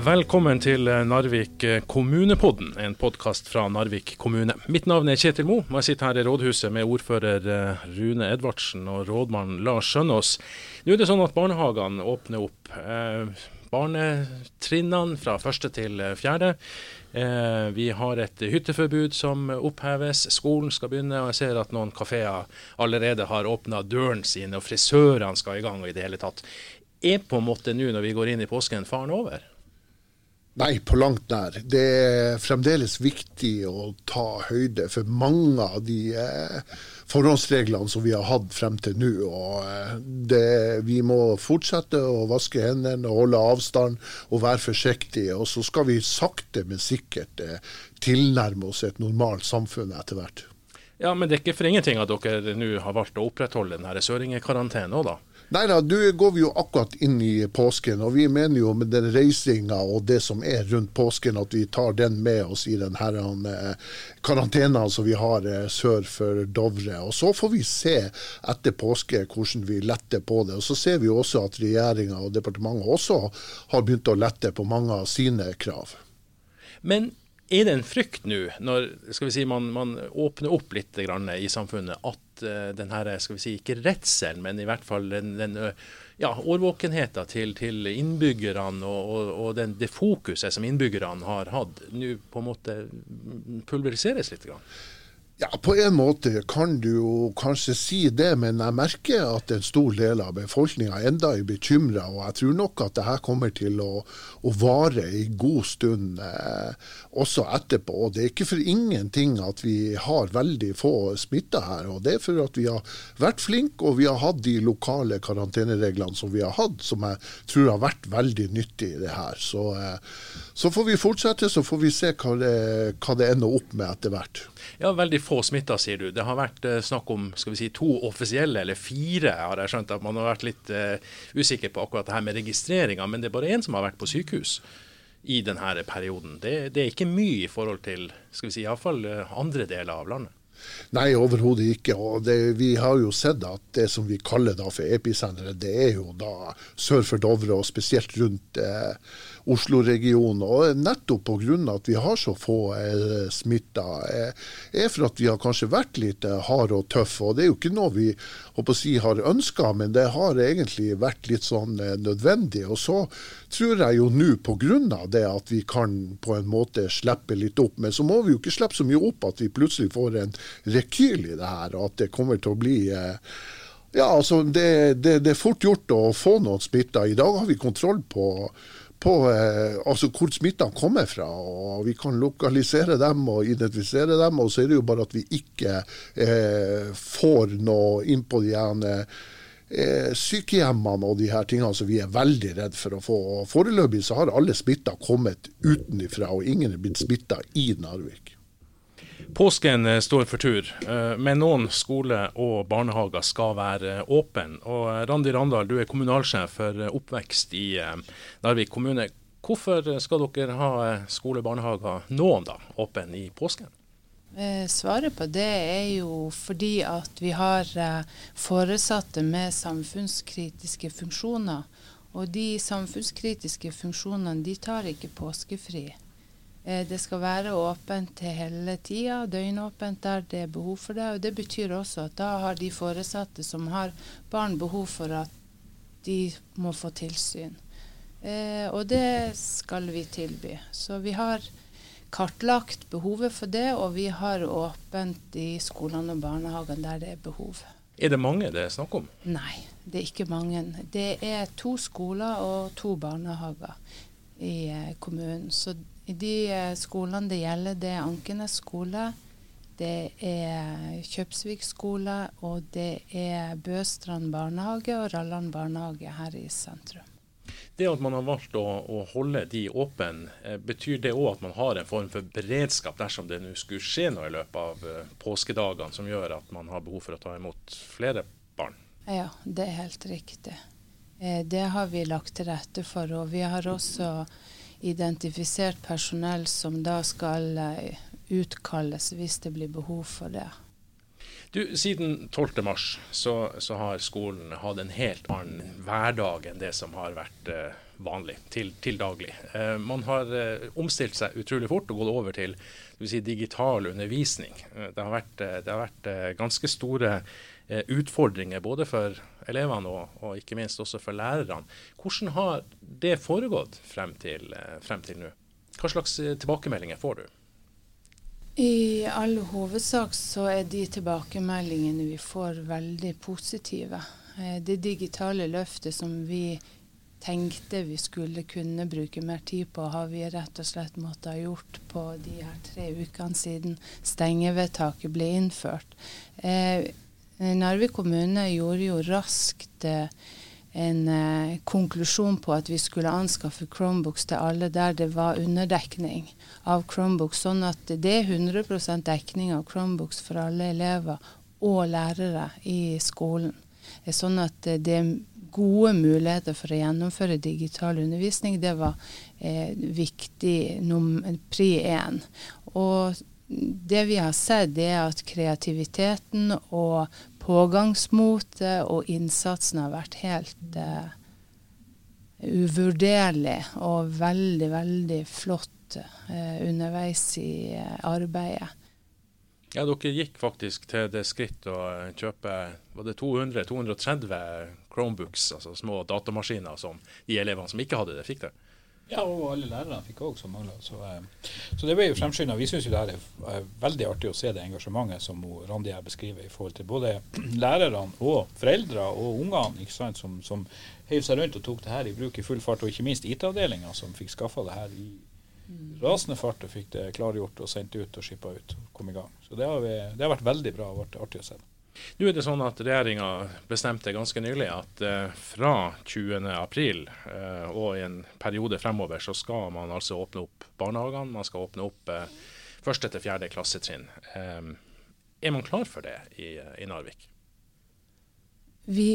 Velkommen til Narvik kommunepodden, en podkast fra Narvik kommune. Mitt navn er Kjetil Mo, og jeg sitter her i rådhuset med ordfører eh, Rune Edvardsen og rådmann Lars Skjønås. Nå er det sånn at barnehagene åpner opp. Eh, barnetrinnene fra første til fjerde. Eh, vi har et hytteforbud som oppheves. Skolen skal begynne, og jeg ser at noen kafeer allerede har åpna døren sine, og frisørene skal i gang og i det hele tatt. Er på en måte nå når vi går inn i påsken faren over? Nei, på langt nær. Det er fremdeles viktig å ta høyde for mange av de eh, forhåndsreglene som vi har hatt frem til nå. eh, det, Vi må fortsette å vaske hendene, og holde avstand og være forsiktige. Og så skal vi sakte, men sikkert eh, tilnærme oss et normalt samfunn etter hvert. Ja, Men det er ikke for ingenting at dere nå har valgt å opprettholde denne søringekarantenen òg, da? Nei da, nå går vi jo akkurat inn i påsken, og vi mener jo med den reisinga og det som er rundt påsken, at vi tar den med oss i den her eh, karantenen som vi har eh, sør for Dovre. Og Så får vi se etter påske hvordan vi letter på det. Og Så ser vi også at regjeringa og departementet også har begynt å lette på mange av sine krav. Men er det en frykt nå, når si, man, man, åpner opp litt i samfunnet, at uh, den her, skal vi si, ikke redselen, men i hvert fall den, den ja, årvåkenheten til, til, innbyggerne og, og, og den, det fokuset som innbyggerne har hatt, nå på en måte pulveriseres litt? Grann? Ja, På en måte kan du jo kanskje si det, men jeg merker at en stor del av befolkninga enda er bekymra. Og jeg tror nok at det her kommer til å, å vare en god stund eh, også etterpå. Og Det er ikke for ingenting at vi har veldig få smitta her. og Det er for at vi har vært flinke og vi har hatt de lokale karantenereglene som vi har hatt, som jeg tror har vært veldig nyttig i det her. Så, eh, så får vi fortsette, så får vi se hva det, hva det ender opp med etter hvert. Ja, Veldig få smitta, sier du. Det har vært eh, snakk om skal vi si, to offisielle, eller fire, har jeg skjønt. at Man har vært litt uh, usikker på akkurat det her med registreringa, men det er bare én som har vært på sykehus i denne perioden. Det, det er ikke mye i forhold til skal vi si, iallfall eh, andre deler av landet. Nei, overhodet ikke. og det, Vi har jo sett at det som vi kaller da for episenteret, det er jo da sør for Dovre, og spesielt rundt eh, Oslo-regionen. Og nettopp pga. at vi har så få eh, smitta, eh, er for at vi har kanskje vært litt eh, harde og tøffe. Og det er jo ikke noe vi håper å si, har ønska, men det har egentlig vært litt sånn eh, nødvendig. Og så tror jeg jo nå pga. det at vi kan på en måte slippe litt opp, men så må vi jo ikke slippe så mye opp at vi plutselig får en rekyl i det her, og at det kommer til å bli eh, ja, altså det, det, det, er fort gjort å få noen smitta. I dag har vi kontroll på på eh, altså hvor smittene kommer fra. og Vi kan lokalisere dem og identifisere dem. og Så er det jo bare at vi ikke eh, får noe inn på de her eh, sykehjemmene og de her tingene som vi er veldig redd for å få. Foreløpig så har alle smitta kommet utenfra, og ingen er blitt smitta i Narvik. Påsken eh, står for tur, eh, men noen skoler og barnehager skal være åpne. Eh, Randi Randal, du er kommunalsjef for oppvekst i Narvik kommune. Hvorfor skal dere ha skole og barnehager, noen da, åpne i påsken? Svaret på det er jo fordi at vi har foresatte med samfunnskritiske funksjoner. Og de samfunnskritiske funksjonene de tar ikke påskefri. Eh, det skal være åpent hele tida, døgnåpent der det er behov for det. og Det betyr også at da har de foresatte som har barn, behov for at de må få tilsyn. Eh, og det skal vi tilby. Så vi har kartlagt behovet for det, og vi har åpent i skolene og barnehagene der det er behov. Er det mange det er snakk om? Nei, det er ikke mange. Det er to skoler og to barnehager i eh, kommunen. Så de eh, skolene det gjelder, det er Ankenes skole, det er Kjøpsvik skole, og det er Bøstrand barnehage og Ralland barnehage her i sentrum. Det at man har valgt å, å holde de åpne, eh, betyr det òg at man har en form for beredskap dersom det nå skulle skje noe i løpet av eh, påskedagene som gjør at man har behov for å ta imot flere barn? Ja, det er helt riktig. Det har vi lagt til rette for. Og vi har også identifisert personell som da skal eh, utkalles hvis det blir behov for det. Du, Siden 12.3 så, så har skolen hatt en helt annen hverdag enn det som har vært eh, vanlig til, til daglig. Eh, man har omstilt seg utrolig fort og gått over til si, digital undervisning. Det har vært, det har vært ganske store utfordringer både for elevene og, og, ikke minst også for lærerne. Hvordan har det foregått frem til, frem til nå? Hva slags tilbakemeldinger får du? I all hovedsak så er de tilbakemeldingene vi får veldig positive. Det digitale løftet som vi tenkte vi skulle kunne bruke mer tid på, har vi rett og slett måttet ha gjort på de her tre ukene siden stengevedtaket ble innført. Eh, Narvik kommune gjorde jo raskt eh, en eh, konklusjon på at vi skulle anskaffe Chromebooks til alle der det var underdekning av Chromebooks, sånn at det er 100% dekning av Chromebooks for alle elever og lærere i skolen. Eh, sånn at eh, det er gode muligheter for å gjennomføre digital undervisning, det var eh, viktig pri én. Det vi har sett, er at kreativiteten og pågangsmotet og innsatsen har vært helt uh, uvurderlig og veldig, veldig flott uh, underveis i uh, arbeidet. Ja, Dere gikk faktisk til det skritt å kjøpe var det 200-230 Chromebooks, altså små datamaskiner som de elevene som ikke hadde det, fikk det. Ja, og alle lærerne fikk òg som mangla. Så, eh, så, det ble jo fremskynda. Vi syns det er, veldig artig å se det engasjementet som Randi her beskriver i forhold til både lærerne og foreldre og ungene ikke sant, som, som heiv seg rundt og tok det her i bruk i full fart, og ikke minst IT-avdelinga som fikk skaffa det her i rasende fart og fikk det klargjort og sendt ut og skippa ut. og kom i gang. Så det har, vi, det har vært veldig bra og vært artig å se. Nå er det sånn at Regjeringa bestemte ganske nylig at eh, fra 20.4 eh, og i en periode fremover så skal man altså åpne opp barnehagene. Man skal åpne opp eh, første til fjerde klassetrinn. Eh, er man klar for det i, i Narvik? Vi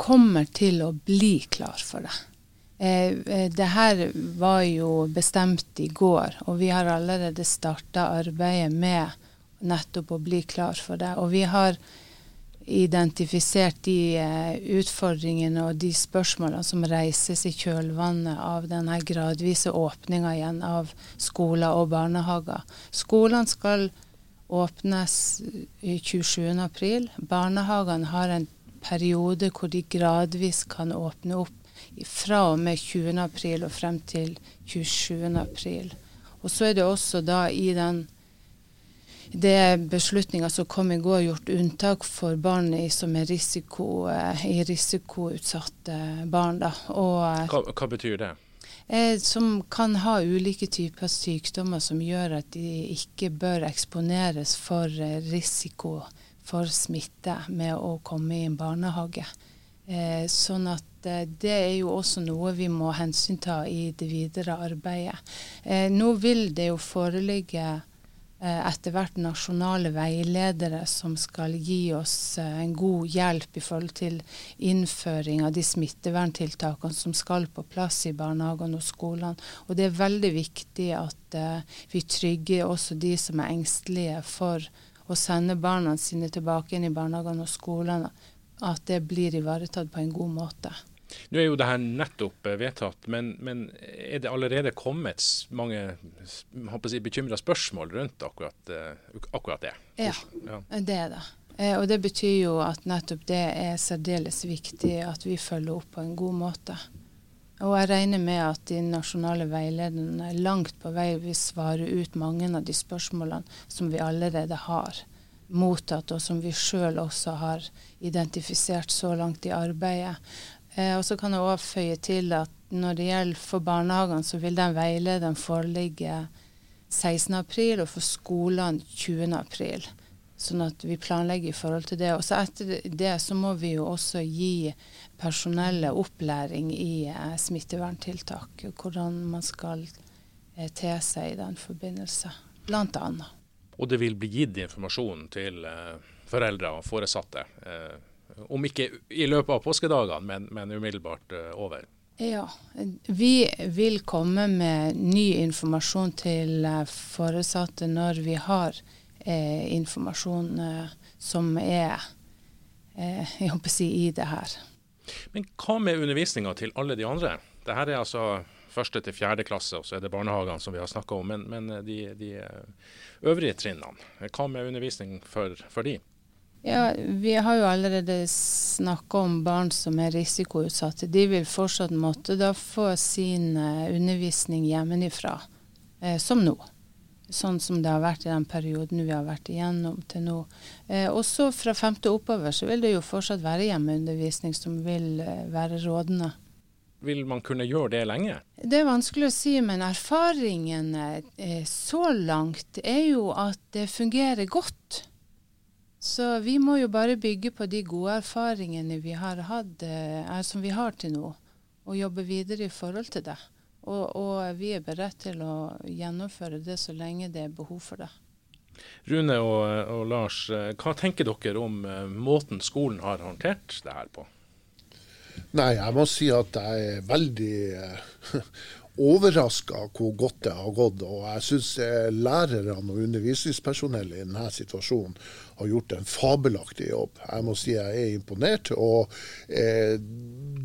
kommer til å bli klar for det. Eh, det her var jo bestemt i går, og vi har allerede starta arbeidet med nettopp å bli klar for det. Og vi har identifisert de eh, utfordringene og de spørsmålene som reises i kjølvannet av denne gradvise åpninga igjen av skoler og barnehager. Skolene skal åpnes i 27.4. Barnehagene har en periode hvor de gradvis kan åpne opp fra og med 20. april og frem til 27. april. Og så er det også da i den det beslutninga som kom i går, gjort unntak for barn som er risiko, eh, i risikoutsatte barn. Da. Og, eh, hva, hva, betyr det? Eh, som kan ha ulike typer sykdommer som gjør at de ikke bør eksponeres for eh, risiko for smitte med å komme i en barnehage. Eh, sånn at eh, det er jo også noe vi må hensynta i det videre arbeidet. Eh, nå vil det jo foreligge eh, etter hvert nasjonale veiledere som skal gi oss eh, en god hjelp i forhold til innføring av de smitteverntiltakene som skal på plass i barnehagene og skolene. Og det er veldig viktig at eh, vi trygger også de som er engstelige for å sende barna sine tilbake inn i barnehagene og skolene at det blir ivaretatt på en god måte. Nå er jo det her nettopp eh, vedtatt, men, men er det allerede kommet mange si, bekymra spørsmål rundt akkurat, eh, akkurat, det? Ja, ja, det er det. Eh, og det betyr jo at nettopp det er særdeles viktig at vi følger opp på en god måte. Og jeg regner med at de nasjonale veilederne langt på vei vil svare ut mange av de spørsmålene som vi allerede har mottatt, og som vi sjøl også har identifisert så langt i arbeidet. Eh, og så kan jeg også føye til at når det gjelder for barnehagene, så vil den veilederen foreligge 16.4, og for skolene 20.4. Sånn at vi planlegger i forhold til det. Og så etter det så må vi jo også gi personellet opplæring i eh, smitteverntiltak. Hvordan man skal eh, te seg i den forbindelse, blant annet. Og det vil bli gitt informasjon til eh, foreldre og foresatte. Eh, om ikke i løpet av påskedagene, men, men umiddelbart eh, over. Ja, vi vil komme med ny informasjon til foresatte når vi har eh, informasjon eh, som er eh, jeg håper å si, i det her. Men hva med undervisninga til alle de andre? Dette er altså første til fjerde klasse, og så er det barnehagene som vi har snakka om. Men, men de, de, øvrige trinnene, hva med undervisning for, for de? Ja, Vi har jo allerede snakka om barn som er risikoutsatte. De vil fortsatt måtte da få sin undervisning hjemmefra, eh, som nå sånn som det har vært i den perioden vi har vært igjennom til nå. Eh, også fra femte oppover så vil det jo fortsatt være hjemmeundervisning som vil eh, være rådende. Vil man kunne gjøre det lenge? Det er vanskelig å si, men erfaringen eh, så langt er jo at det fungerer godt. Så vi må jo bare bygge på de gode erfaringene vi har hatt, er, som vi har til nå, og jobbe videre i forhold til det. Og, og, vi er beredt til å gjennomføre det så lenge det er behov for det. Rune og, og Lars, hva tenker dere om uh, måten skolen har håndtert det her på? Nei, jeg må si at jeg er veldig overraska hvor godt det har gått. Og jeg syns uh, lærerne og undervisningspersonellet i denne situasjonen har gjort en fabelaktig jobb. Jeg må si jeg er imponert. og uh,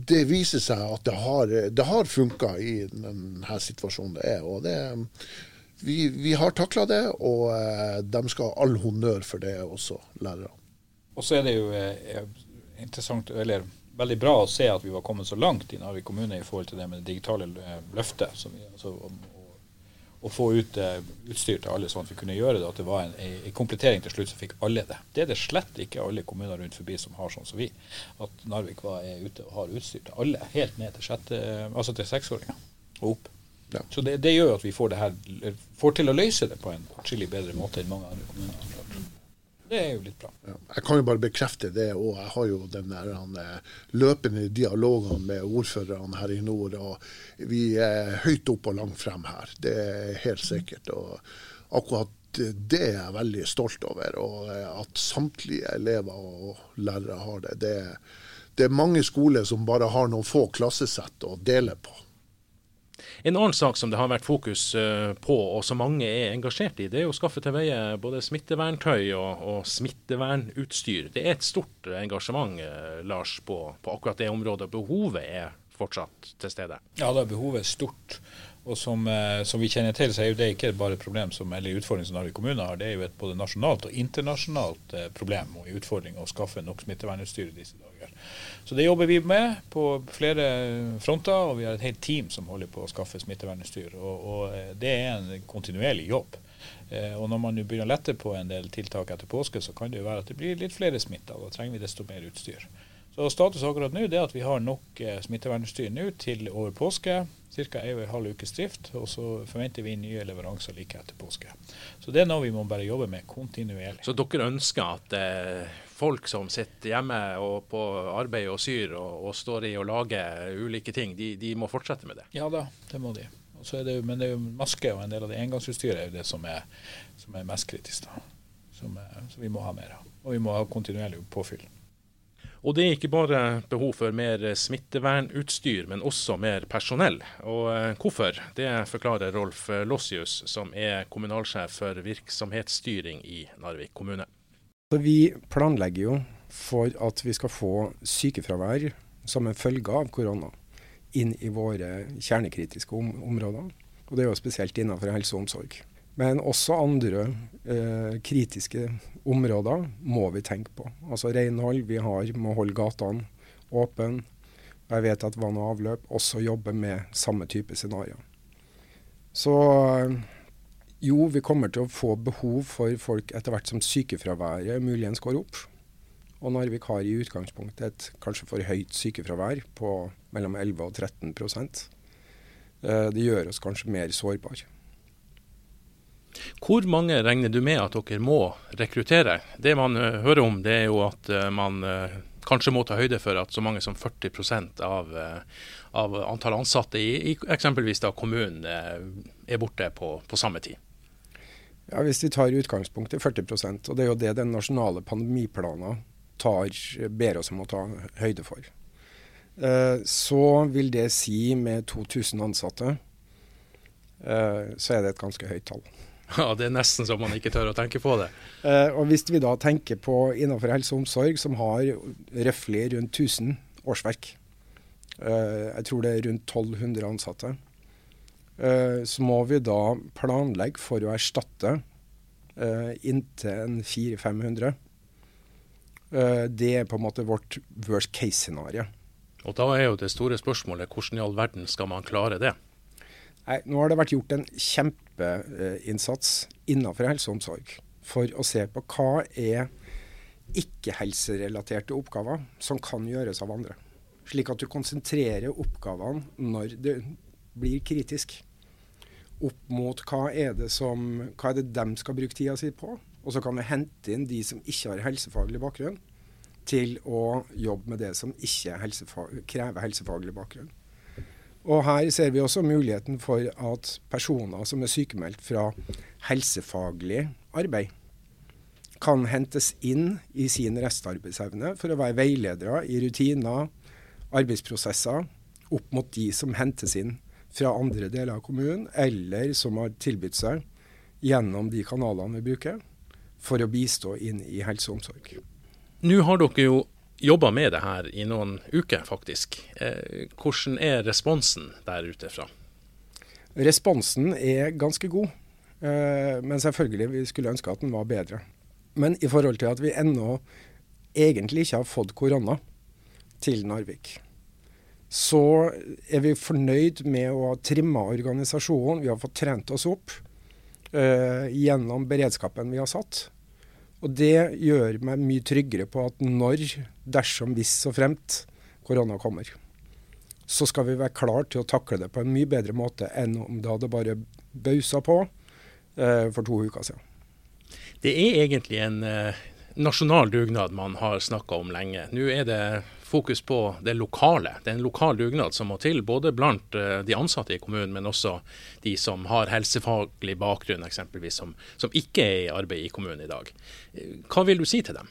det viser seg at det har, det har funka i denne situasjonen det er. og det, vi, vi har takla det, og eh, de skal ha all honnør for det også, lærerne. Og så er det jo eh, interessant, eller veldig bra å se at vi var kommet så langt i Narvik kommune i forhold til det med det digitale eh, løftet. som vi, altså, å få ut uh, utstyr til alle, sånn at vi kunne gjøre det. At det var en, en, komplettering til slutt, så fikk alle det. Det er det slett ikke alle kommuner rundt forbi som har sånn som vi. At Narvik var, er ute og har utstyr til alle, helt ned til, sjette, altså til seksåringer og opp. Ja. Så det, det, gjør at vi får, her, får til å løse det på en atskillig bedre måte enn mange andre kommuner. Det er jo litt bra. Ja, jeg kan jo bare bekrefte det òg. Jeg har jo den der han, eh, løpende dialogene med ordførerne her i nord. og Vi er høyt opp og langt frem her. Det er helt sikkert. og akkurat det er jeg veldig stolt over. Og eh, at samtlige elever og lærere har det. Det, det er mange skoler som bare har noen få klassesett å dele på. En annen sak som det har vært fokus eh, på, og som mange er engasjert i, det er å skaffe til veie både smitteverntøy og, og smittevernutstyr. Det er et stort engasjement eh, Lars, på, på, akkurat det området. Behovet er fortsatt til stede? Ja, da er behovet stort. Og som, eh, som, vi kjenner til, så er jo det ikke bare et problem som, eller utfordring som Narvik kommune har. Det er jo et både nasjonalt og internasjonalt problem og utfordring å skaffe nok smittevernutstyr i disse dager. Så det jobber vi med på flere fronter, og vi har et helt team som holder på å skaffe smittevernutstyr. Og, og eh, det er en kontinuerlig jobb. Eh, og når man begynner å lette på en del tiltak etter påske, så kan det jo være at det blir litt flere smitta. Da trenger vi desto mer utstyr. Så Status akkurat nå er at vi har nok eh, smittevernutstyr nå til over påske. Ca. en og en halv ukes drift. Og så forventer vi nye leveranser like etter påske. Så det er noe vi må bare jobbe med kontinuerlig. Så dere ønsker at eh, folk som sitter hjemme og på arbeid og syr og, og står i og lager ulike ting, de, de, må fortsette med det? Ja da, det må de. Det, men det er jo maske og en del av det engangsutstyret er jo det som er, som er mest kritisk. da. Som, er, som vi må ha mer av. Og vi må ha kontinuerlig påfyll. Og det er ikke bare behov for mer smittevernutstyr, men også mer personell. Og eh, hvorfor, det forklarer Rolf Lossius, som er kommunalsjef for virksomhetsstyring i Narvik kommune. Vi planlegger jo for at vi skal få sykefravær som en følge av korona inn i våre kjernekritiske områder. Og det er jo spesielt innenfor helse og omsorg. Men også andre eh, kritiske områder må vi tenke på. Altså renhold. Vi har, må holde gatene åpne. Jeg vet at vann og avløp også jobber med samme type scenarioer. Så jo, vi kommer til å få behov for folk etter hvert som sykefraværet muligens går opp. Og Narvik har i utgangspunktet et kanskje for høyt sykefravær på mellom 11 og 13 eh, Det gjør oss kanskje mer sårbare. Hvor mange regner du med at dere må rekruttere? Det man uh, hører om, det er jo at uh, man kanskje må ta høyde for at så mange som 40% av, av antall ansatte i, i eksempelvis da kommunen er borte på, på, samme tid. Ja, Hvis vi tar utgangspunkt i 40% og det er jo det den nasjonale pandemiplanen tar, ber oss om å ta høyde for, så vil det si med 2000 ansatte, så er det et ganske høyt tall. Ja, Det er nesten så man ikke tør å tenke på det. Eh, og Hvis vi da tenker på innenfor helse og omsorg, som har røftlig rundt 1000 årsverk, eh, jeg tror det er rundt 1200 ansatte, eh, så må vi da planlegge for å erstatte eh, inntil en 400-500. Eh, det er på en måte vårt worst case-scenario. Og Da er jo det store spørsmålet hvordan i all verden skal man klare det? Nei, Nå har det vært gjort en kjempeinnsats innenfor helse og omsorg for å se på hva er ikke-helserelaterte oppgaver som kan gjøres av andre. Slik at du konsentrerer oppgavene når det blir kritisk. Opp mot hva er det som, hva er det de skal bruke tida si på. Og så kan vi hente inn de som ikke har helsefaglig bakgrunn, til å jobbe med det som ikke helsefag, krever helsefaglig bakgrunn. Og Her ser vi også muligheten for at personer som er sykemeldt fra helsefaglig arbeid, kan hentes inn i sin restarbeidsevne for å være veiledere i rutiner, arbeidsprosesser, opp mot de som hentes inn fra andre deler av kommunen, eller som har tilbudt seg gjennom de kanalene vi bruker, for å bistå inn i helse og omsorg. Nå har dere jo jobba med det her i noen uker, faktisk. Eh, hvordan er responsen der ute fra? Responsen er ganske god, eh, men selvfølgelig vi skulle ønske at den var bedre. Men i forhold til at vi ennå egentlig ikke har fått korona til Narvik, så er vi fornøyd med å ha trimma organisasjonen. Vi har fått trent oss opp uh, gjennom beredskapen vi har satt. Og det gjør meg mye tryggere på at når, dersom, hvis og fremt korona kommer, så skal vi være klar til å takle det på en mye bedre måte enn om det hadde bare bausa på uh, for to uker siden. Det er egentlig en uh, nasjonal dugnad man har snakka om lenge. Nå er det fokus på det lokale. Det er en lokal dugnad som må til, både blant uh, de ansatte i kommunen, men også de som har helsefaglig bakgrunn, eksempelvis, som, som ikke er i arbeid i kommunen i dag. Hva vil du si til dem?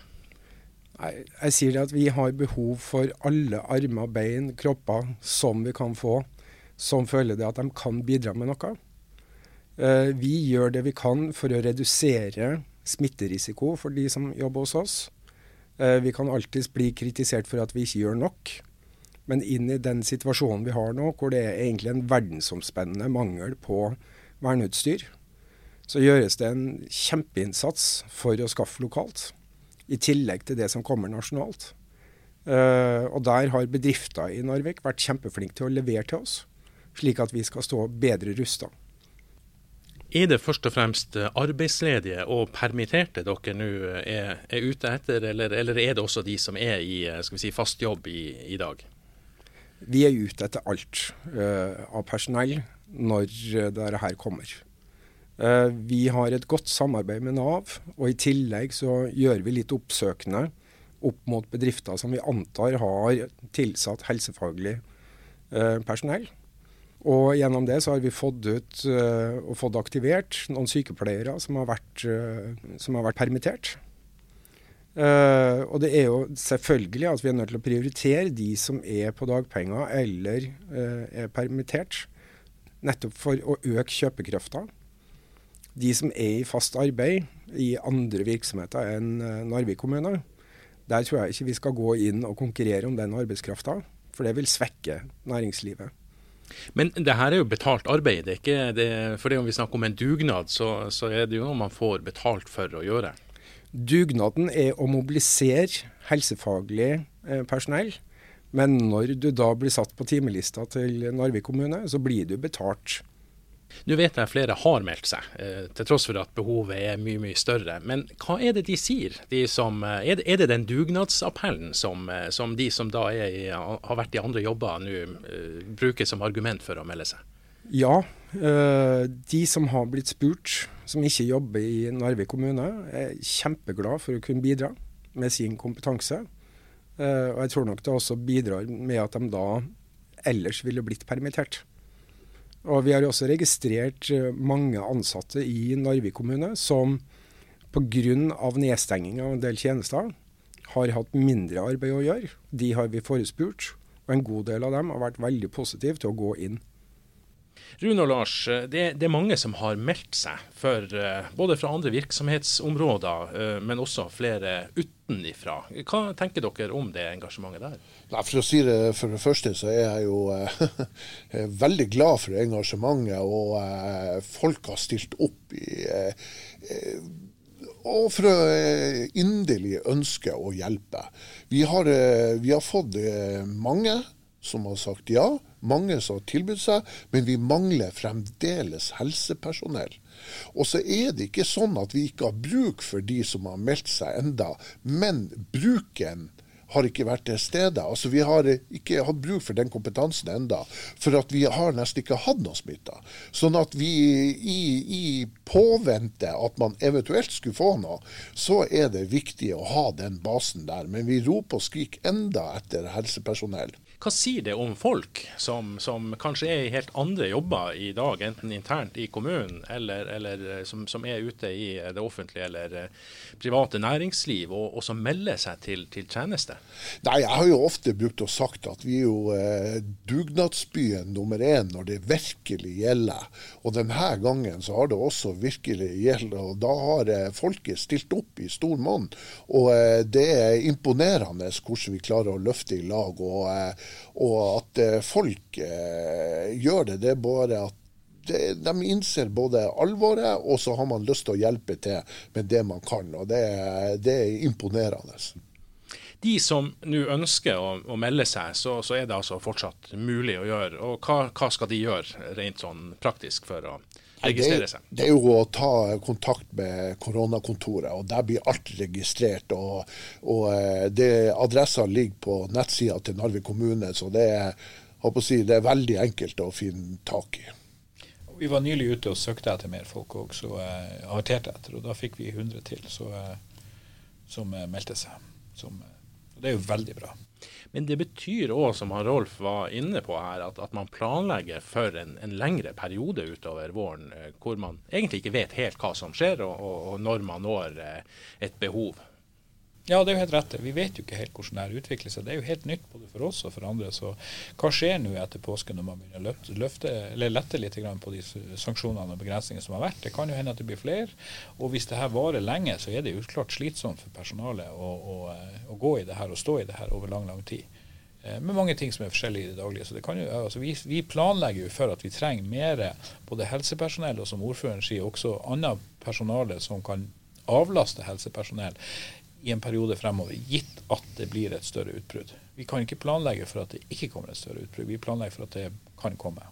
Jeg, jeg sier at vi har behov for alle armer, bein, kropper som vi kan få, som føler det at de kan bidra med noe. Uh, vi gjør det vi kan for å redusere smitterisiko for de som jobber hos oss. Eh, vi kan alltids bli kritisert for at vi ikke gjør nok. Men inn i den situasjonen vi har nå, hvor det er egentlig en verdensomspennende mangel på verneutstyr, så gjøres det en kjempeinnsats for å skaffe lokalt. I tillegg til det som kommer nasjonalt. Uh, og der har bedrifter i Narvik vært kjempeflinke til å levere til oss, slik at vi skal stå bedre rusta. Er det først og fremst arbeidsledige og permitterte dere nå eh, er, er ute etter, eller, eller, er det også de som er i eh, si, fast jobb i, i, dag? Vi er ute etter alt uh, av personell når dette kommer. Uh, vi har et godt samarbeid med Nav, og i tillegg så gjør vi litt oppsøkende opp mot bedrifter som vi antar har tilsatt helsefaglig uh, personell. Og gjennom det så har vi fått ut uh, og fått aktivert noen sykepleiere som har vært, uh, som har vært permittert. Uh, og det er jo selvfølgelig at vi er nødt til å prioritere de som er på dagpenger eller er permittert, nettopp for å øke kjøpekrafta. De som er i fast arbeid i andre virksomheter enn Narvik kommune, der tror jeg ikke vi skal gå inn og konkurrere om den arbeidskrafta, for det vil svekke næringslivet. Men det her er jo betalt arbeid. Det er ikke det, for det om vi snakker om en dugnad, så, så, er det jo noe man får betalt for å gjøre. Dugnaden er å mobilisere helsefaglig eh, personell. Men når du da blir satt på timelista til Narvik kommune, så blir du betalt nå vet jeg flere har meldt seg, eh, til tross for at behovet er mye mye større. Men hva er det de sier? De som, eh, er, det, er, det, den dugnadsappellen som, eh, som de som da i, har vært i andre jobber, nå bruker som argument for å melde seg? Ja, de som har blitt spurt, som ikke jobber i Narvik kommune, er kjempeglad for å kunne bidra med sin kompetanse. Og jeg tror nok det også bidrar med at de da ellers ville blitt permittert. Og vi har også registrert eh, mange ansatte i Narvik kommune som pga. nedstenging av en del tjenester har hatt mindre arbeid å gjøre. De har vi forespurt, og en god del av dem har vært veldig positive til å gå inn. Rune og Lars, det, det, er mange som har meldt seg, for, både fra andre virksomhetsområder, men også flere utenifra. Hva tenker dere om det engasjementet der? Nei, for å si det for det første, så er jeg jo eh, veldig glad for engasjementet. Og eh, folk har stilt opp i eh, og for å inderlig ønske å hjelpe. Vi har, vi har fått mange som har sagt ja, mange som har tilbudt seg, men vi mangler fremdeles helsepersonell. Og så er det ikke sånn at vi ikke har bruk for de som har meldt seg enda, men bruken har ikke vært til stede. Altså, vi har ikke hatt bruk for den kompetansen enda, for at vi har nesten ikke hatt noe smitta. Sånn at vi i, i påvente at man eventuelt skulle få noe, så er det viktig å ha den basen der. Men vi roper og skriker enda etter helsepersonell. Hva sier det om folk som, som, kanskje er i helt andre jobber i dag, enten internt i kommunen eller, eller eh, som, som, er ute i det offentlige eller eh, private næringsliv, og, og som melder seg til, til, tjeneste? Nei, Jeg har jo ofte brukt å sagt at vi er jo eh, dugnadsbyen nummer én når det virkelig gjelder. Og denne gangen så har det også virkelig gjeldt. og Da har eh, folket stilt opp i stor monn. Og eh, det er imponerende hvordan vi klarer å løfte i lag. og eh, og at eh, folk eh, gjør det, det er bare at de innser både alvoret, og så har man lyst til å hjelpe til med det man kan. og Det, det er imponerende. De som nå ønsker å, å, melde seg, så, så, er det altså fortsatt mulig å gjøre. Og hva, hva skal de gjøre rent sånn praktisk for å registrere seg? Det, det, er jo å ta kontakt med koronakontoret, og der blir alt registrert. og, og eh, det, Adressa ligger på nettsida til Narvik kommune, så det er, si, det er veldig enkelt å finne tak i. Vi var nylig ute og søkte etter mer folk òg, så jeg uh, etter. og Da fikk vi 100 til så, uh, som meldte seg. Som, og det er jo veldig bra. Men det betyr òg, som han Rolf var inne på her, at, at man planlegger for en, en, lengre periode utover våren, eh, hvor man egentlig ikke vet helt hva som skjer, og, og, når man når eh, et behov. Ja, det er jo helt rett. Vi vet jo ikke helt hvordan det her utvikler seg. Det er jo helt nytt både for oss og for andre. Så hva skjer nå etter påske når man begynner å løfte, lette litt på de sanksjonene og begrensningene som har vært? Det kan jo hende at det blir flere. Og hvis det her varer lenge, så er det jo klart slitsomt for personalet å, å, å, gå i det her og stå i det her over lang, lang tid. Eh, med mange ting som er forskjellige i det daglige. Så det jo, altså vi, vi, planlegger jo for at vi trenger mer både helsepersonell og som ordføreren sier, også annet personale som kan avlaste helsepersonell i en periode fremover, gitt at det blir et større utbrudd. Vi kan ikke planlegge for at det ikke kommer et større utbrudd, vi planlegger for at det kan komme.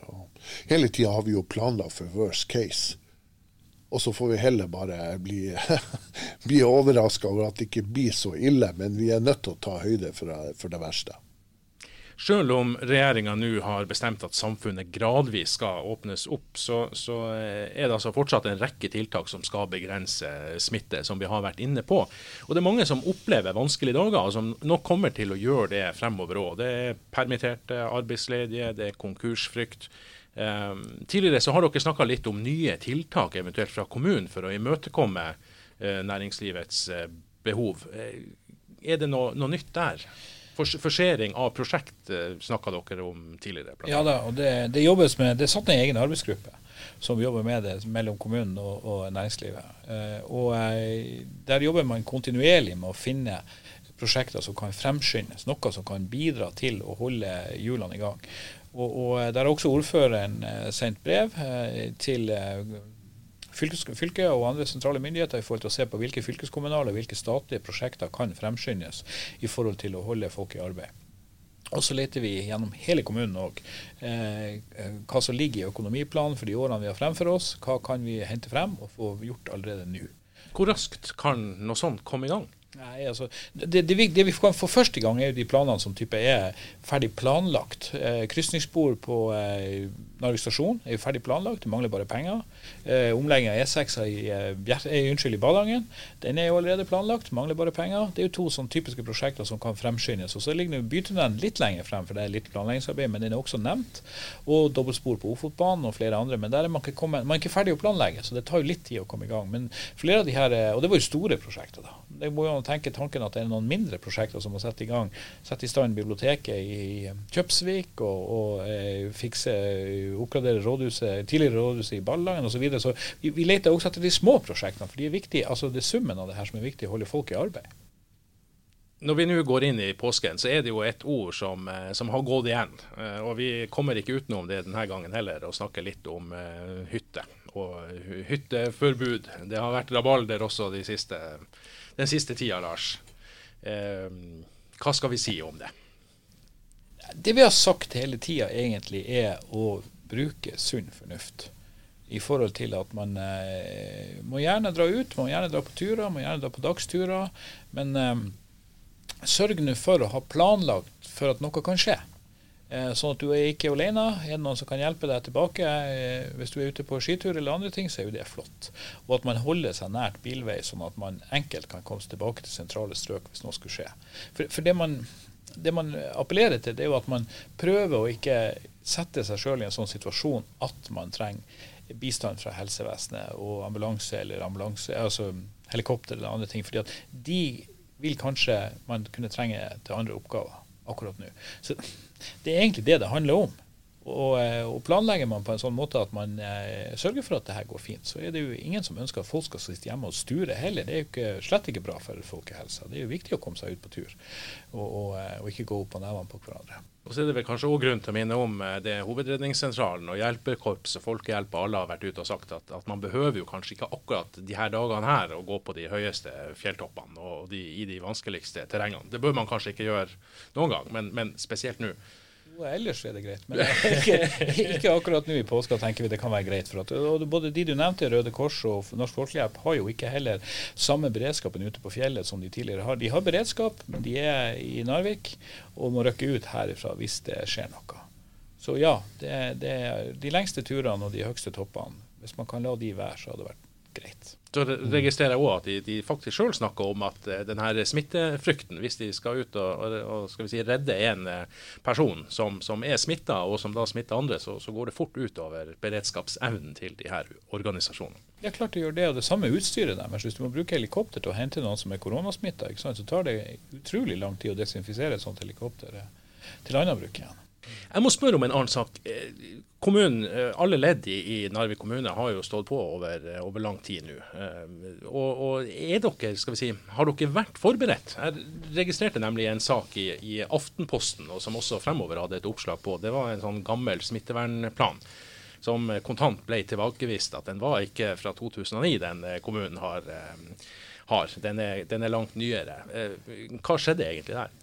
Ja. Hele tida har vi jo planlagt for worst case. Og så får vi heller bare bli, bli overraska over at det ikke blir så ille, men vi er nødt til å ta høyde for, for det verste. Selv om regjeringa nå har bestemt at samfunnet gradvis skal åpnes opp, så, så, er det altså fortsatt en rekke tiltak som skal begrense smitte, som vi har vært inne på. Og Det er mange som opplever vanskelige dager, og som nok kommer til å gjøre det fremover òg. Det er permitterte, arbeidsledige, det er konkursfrykt. Um, tidligere så har dere snakka litt om nye tiltak eventuelt fra kommunen for å imøtekomme uh, næringslivets behov. Er det noe, noe nytt der? Forsering av prosjekt eh, snakka dere om tidligere. Ja da, og det, det, jobbes med, det er satt ned en egen arbeidsgruppe som jobber med det mellom kommunen og, og næringslivet. Eh, og eh, Der jobber man kontinuerlig med å finne prosjekter som kan fremskyndes, noe som kan bidra til å holde hjulene i gang. Og, og Der har også ordføreren sendt brev til fylket og andre sentrale myndigheter i forhold til å se på hvilke fylkeskommunale og hvilke statlige prosjekter kan fremskyndes i forhold til å holde folk i arbeid. Og så leter vi gjennom hele kommunen òg eh, hva som ligger i økonomiplanen for de årene vi har fremfor oss. Hva kan vi hente frem og få gjort allerede nå. Hvor raskt kan noe sånt komme i gang? Nei, altså, det, det, det, vi kan få første gang, er jo de planene som type er ferdig planlagt. Eh, Krysningsspor på eh, Narvik stasjon er jo ferdig planlagt, det mangler bare penger. Eh, Omlegging av E6 i, eh, unnskyld, i Ballangen den er jo allerede planlagt, mangler bare penger. Det er jo to sånne typiske prosjekter som kan fremskyndes. Og Så ligger bytunnelen litt lenger frem, for det er litt planleggingsarbeid, men den er også nevnt. Og dobbeltspor på Ofotbanen og flere andre. Men der er man ikke, kommet, man er ikke ferdig å planlegge, så det tar jo litt tid å komme i gang. Men flere av de her, Og det var jo store prosjekter, da. Det må jo å tenke tanken at det er noen mindre prosjekter som må sette i gang. Sette i stand biblioteket i Kjøpsvik, og, og eh, fikse, oppgradere rådhuset, tidligere rådhuset i Ballangen osv. Så, videre. så vi, vi leter også etter de små prosjektene, for de er viktige. Altså det er summen av det her som er viktig, å holde folk i arbeid. Når vi nå går inn i påsken, så er det jo et ord som, eh, som har gått igjen. Eh, og vi kommer ikke utenom det denne gangen heller, å snakke litt om hytte og hytteforbud. Det har vært rabalder også de siste, den siste tida, Lars. Eh, hva skal vi si om det? Det vi har sagt hele tida egentlig er å bruke sunn fornuft. I forhold til at man eh, må gjerne dra ut, må gjerne dra på turer, må gjerne dra på dagsturer. Men eh, sørg nå for å ha planlagt for at noe kan skje. Eh, sånn at du er ikke alene. Er det noen som kan hjelpe deg tilbake eh, hvis du er ute på skitur eller andre ting, så er jo det flott. Og at man holder seg nært bilvei, sånn at man enkelt kan komme seg tilbake til sentrale strøk hvis noe skulle skje. For, for det, man, det, man, appellerer til, det er jo at man prøver å ikke sette seg sjøl i en sånn situasjon at man trenger bistand fra helsevesenet og ambulanse eller ambulanse, altså helikopter eller andre ting. fordi at de vil kanskje man kunne trenge til andre oppgaver akkurat nå. Så Det er egentlig det det handler om. Og, eh, og, planlegger man på en sånn måte at man eh, sørger for at det her går fint, så er det jo ingen som ønsker at folk skal sitte hjemme og sture heller. Det er jo ikke, slett ikke bra for folkehelsa. Det er jo viktig å komme seg ut på tur, og, og, eh, og ikke gå opp på nevene på hverandre. Og så er det vel kanskje også grunn til å minne om eh, det Hovedredningssentralen og hjelpekorps og Folkehjelp alle har vært ute og sagt at, at, man behøver jo kanskje ikke akkurat de her dagene her å gå på de høyeste fjelltoppene og de, i de vanskeligste terrengene. Det bør man kanskje ikke gjøre noen gang, men, men spesielt nå. Ellers er det greit, men ikke, ikke, akkurat nå i påska tenker vi det kan være greit. for at Både de du nevnte, Røde Kors og Norsk Folkehjelp, har jo ikke heller samme beredskapen ute på fjellet som de tidligere har. De har beredskap, men de er i Narvik og må rykke ut herifra hvis det skjer noe. Så ja, det, det er de lengste turene og de høyeste toppene. Hvis man kan la de være, så hadde det vært greit. Så registrerer jeg òg at de, de faktisk sjøl snakker om at denne den smittefrykten, hvis de skal ut og, og, skal vi si, redde en uh, person som, som er smitta, og som da smitter andre, så, så, går det fort utover beredskapsevnen til de her organisasjonene. Ja, klart det gjør det, og det samme utstyret deres. Hvis du må bruke helikopter til å hente noen som er koronasmitta, så tar det utrolig lang tid å desinfisere et sånt helikopter eh, til annen bruk igjen. Jeg må spørre om en annen sak. Eh, kommunen, eh, Alle ledd i, Narvik kommune har jo stått på over, eh, over lang tid nå. Og, og, er dere, skal vi si, Har dere vært forberedt? Jeg registrerte nemlig en sak i, i Aftenposten, og som også fremover hadde et oppslag på. Det var en sånn gammel smittevernplan som kontant ble tilbakevist at den var ikke fra 2009, den kommunen har. har. Den, er, den er langt nyere. Hva skjedde egentlig der?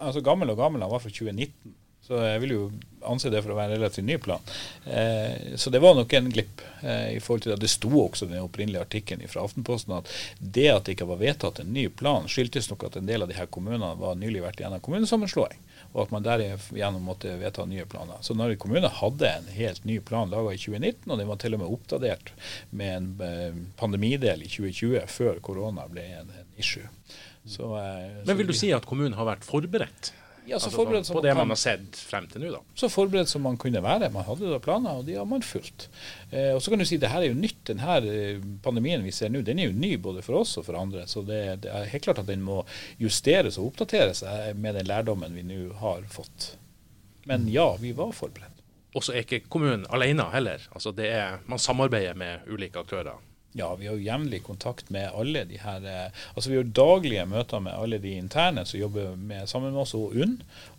Altså Gammel og gammel, han var fra 2019. Så jeg vil jo anse det for å være en relativt ny plan. Eh, så det var nok en glipp. Eh, i forhold til Det Det sto også i den opprinnelige artikkelen fra Aftenposten at det at det ikke var vedtatt en ny plan, skyldtes nok at en del av de her kommunene var nylig vært gjennom kommunesammenslåing. Og at man derigjennom måtte vedta nye planer. Så Narvik kommune hadde en helt ny plan laga i 2019, og den var til og med oppdatert med en eh, pandemidel i 2020, før korona ble en, en issue. Så, eh, Men vil du si at kommunen har vært forberedt? Ja, så altså, forberedt som på det man, kan, har sett frem til nå, da. Så forberedt som man kunne være. Man hadde da planer, og de har man fulgt. Eh, og så kan du si det her er jo nytt. Denne eh, pandemien vi ser nå, den er jo ny både for oss og for andre. Så det, det er helt klart at den må justeres og oppdateres eh, med den lærdommen vi nå har fått. Men ja, vi var forberedt. Og så er ikke kommunen alene heller. Altså det er, man samarbeider med ulike aktører. Ja, vi har jo jevnlig kontakt med alle de her eh, Altså vi har daglige møter med alle de interne som jobber med, sammen med oss, og UNN.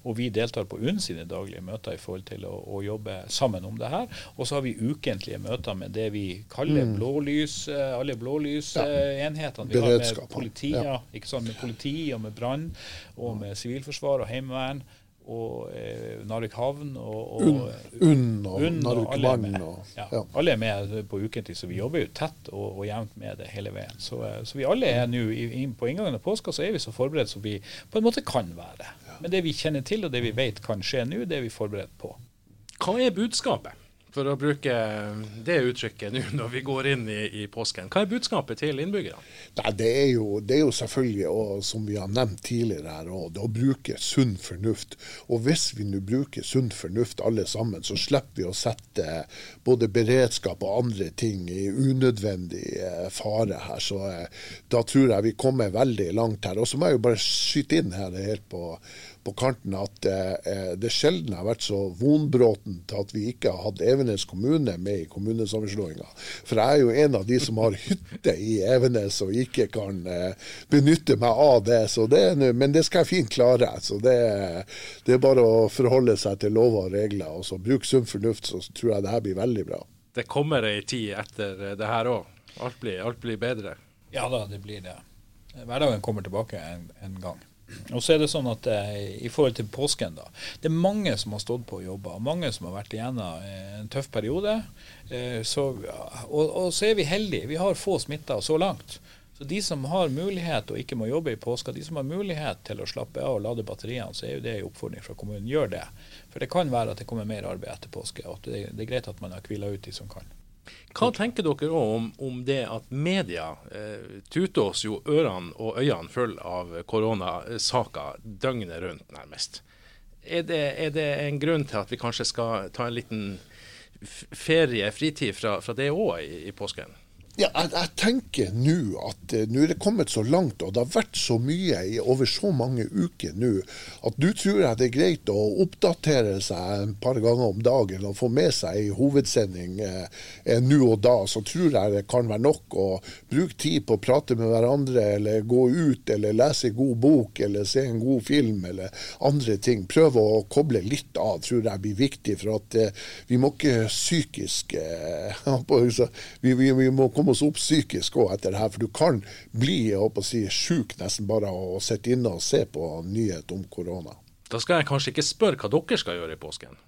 Og vi deltar på UNN sine daglige møter i forhold til å, å jobbe sammen om det her. Og så har vi ukentlige møter med det vi kaller mm. blålys, eh, alle blålysenhetene. Ja. Vi har med politi, ja. ikke sant, med politi og med brann og med sivilforsvar og heimevern og eh, Narvik havn og, og UNN og, Narvik vann. Ja, ja. Alle er med på ukentlig, så vi jobber jo tett og, og jevnt med det hele veien. Så, eh, så vi alle er nå på inngangen av påska så er vi så forberedt som vi på en måte kan være. Men det vi kjenner til og det vi vet kan skje nå, det er vi forberedt på. Hva er budskapet for å bruke det uttrykket nå når vi går inn i, i påsken. Hva er budskapet til innbyggerne? Det, er jo, det er jo selvfølgelig, og som vi har nevnt tidligere her, å bruke sunn fornuft. Og hvis vi nå bruker sunn fornuft alle sammen, så slipper vi å sette både beredskap og andre ting i unødvendig eh, fare her. Så eh, da tror jeg vi kommer veldig langt her. Og så må jeg jo bare skyte inn her helt på på kanten at eh, det sjelden har vært så vonbråtent at vi ikke har hatt Evenes kommune med i kommunesammenslåinga. For jeg er jo en av de som har hytte i Evenes og ikke kan eh, benytte meg av det. det men det skal jeg fint klare. Så det, det, er bare å forholde seg til lover og regler. og så Bruk sunn fornuft, så tror jeg det her blir veldig bra. Det kommer ei tid etter det her òg. Alt, alt, blir bedre. Ja da, det blir det. Hverdagen kommer tilbake en, en gang. Og så er det sånn at eh, I forhold til påsken, da. Det er mange som har stått på og jobba. Mange som har vært igjennom en tøff periode. Eh, så, og, og, så er vi heldige. Vi har få smitta så langt. Så de som har mulighet og ikke må jobbe i påska, de som har mulighet til å slappe av og lade batteriene, så er jo det en oppfordring fra kommunen. Gjør det. For det kan være at det kommer mer arbeid etter påske. og det, det er greit at man har hvila ut de som kan. Hva tenker dere om, om, det at media eh, tuter oss jo ørene og øynene full av koronasaker døgnet rundt, nærmest? Er det, er det, en grunn til at vi kanskje skal ta en liten ferie, fritid fra, fra det òg i, i påsken? Ja, jeg, jeg, tenker nå at uh, nå er det kommet så langt, og det har vært så mye i over så mange uker nå, at nå tror jeg det er greit å oppdatere seg et par ganger om dagen og få med seg en hovedsending eh, nå og da. Så tror jeg det kan være nok å bruke tid på å prate med hverandre, eller gå ut, eller lese en god bok, eller se en god film, eller andre ting. Prøve å koble litt av, tror jeg blir viktig. For at eh, vi må ikke psykisk vi, vi, vi må komme komme oss opp psykisk òg etter det her. For du kan bli jeg håper å si, sjuk nesten bare av å sitte inne og se på nyhet om korona. Da skal jeg kanskje ikke spørre hva dere skal gjøre i påsken?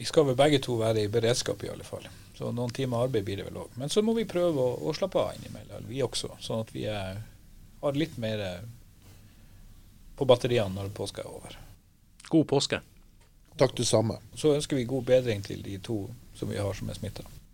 Vi skal vel begge to være i beredskap i alle fall. Så noen timer arbeid blir det vel òg. Men så må vi prøve å, å slappe av innimellom, vi også. Sånn at vi er, har litt mer eh, på batteriene når påska er over. God påske. Takk det samme. Så ønsker vi god bedring til de to som vi har som er smitta.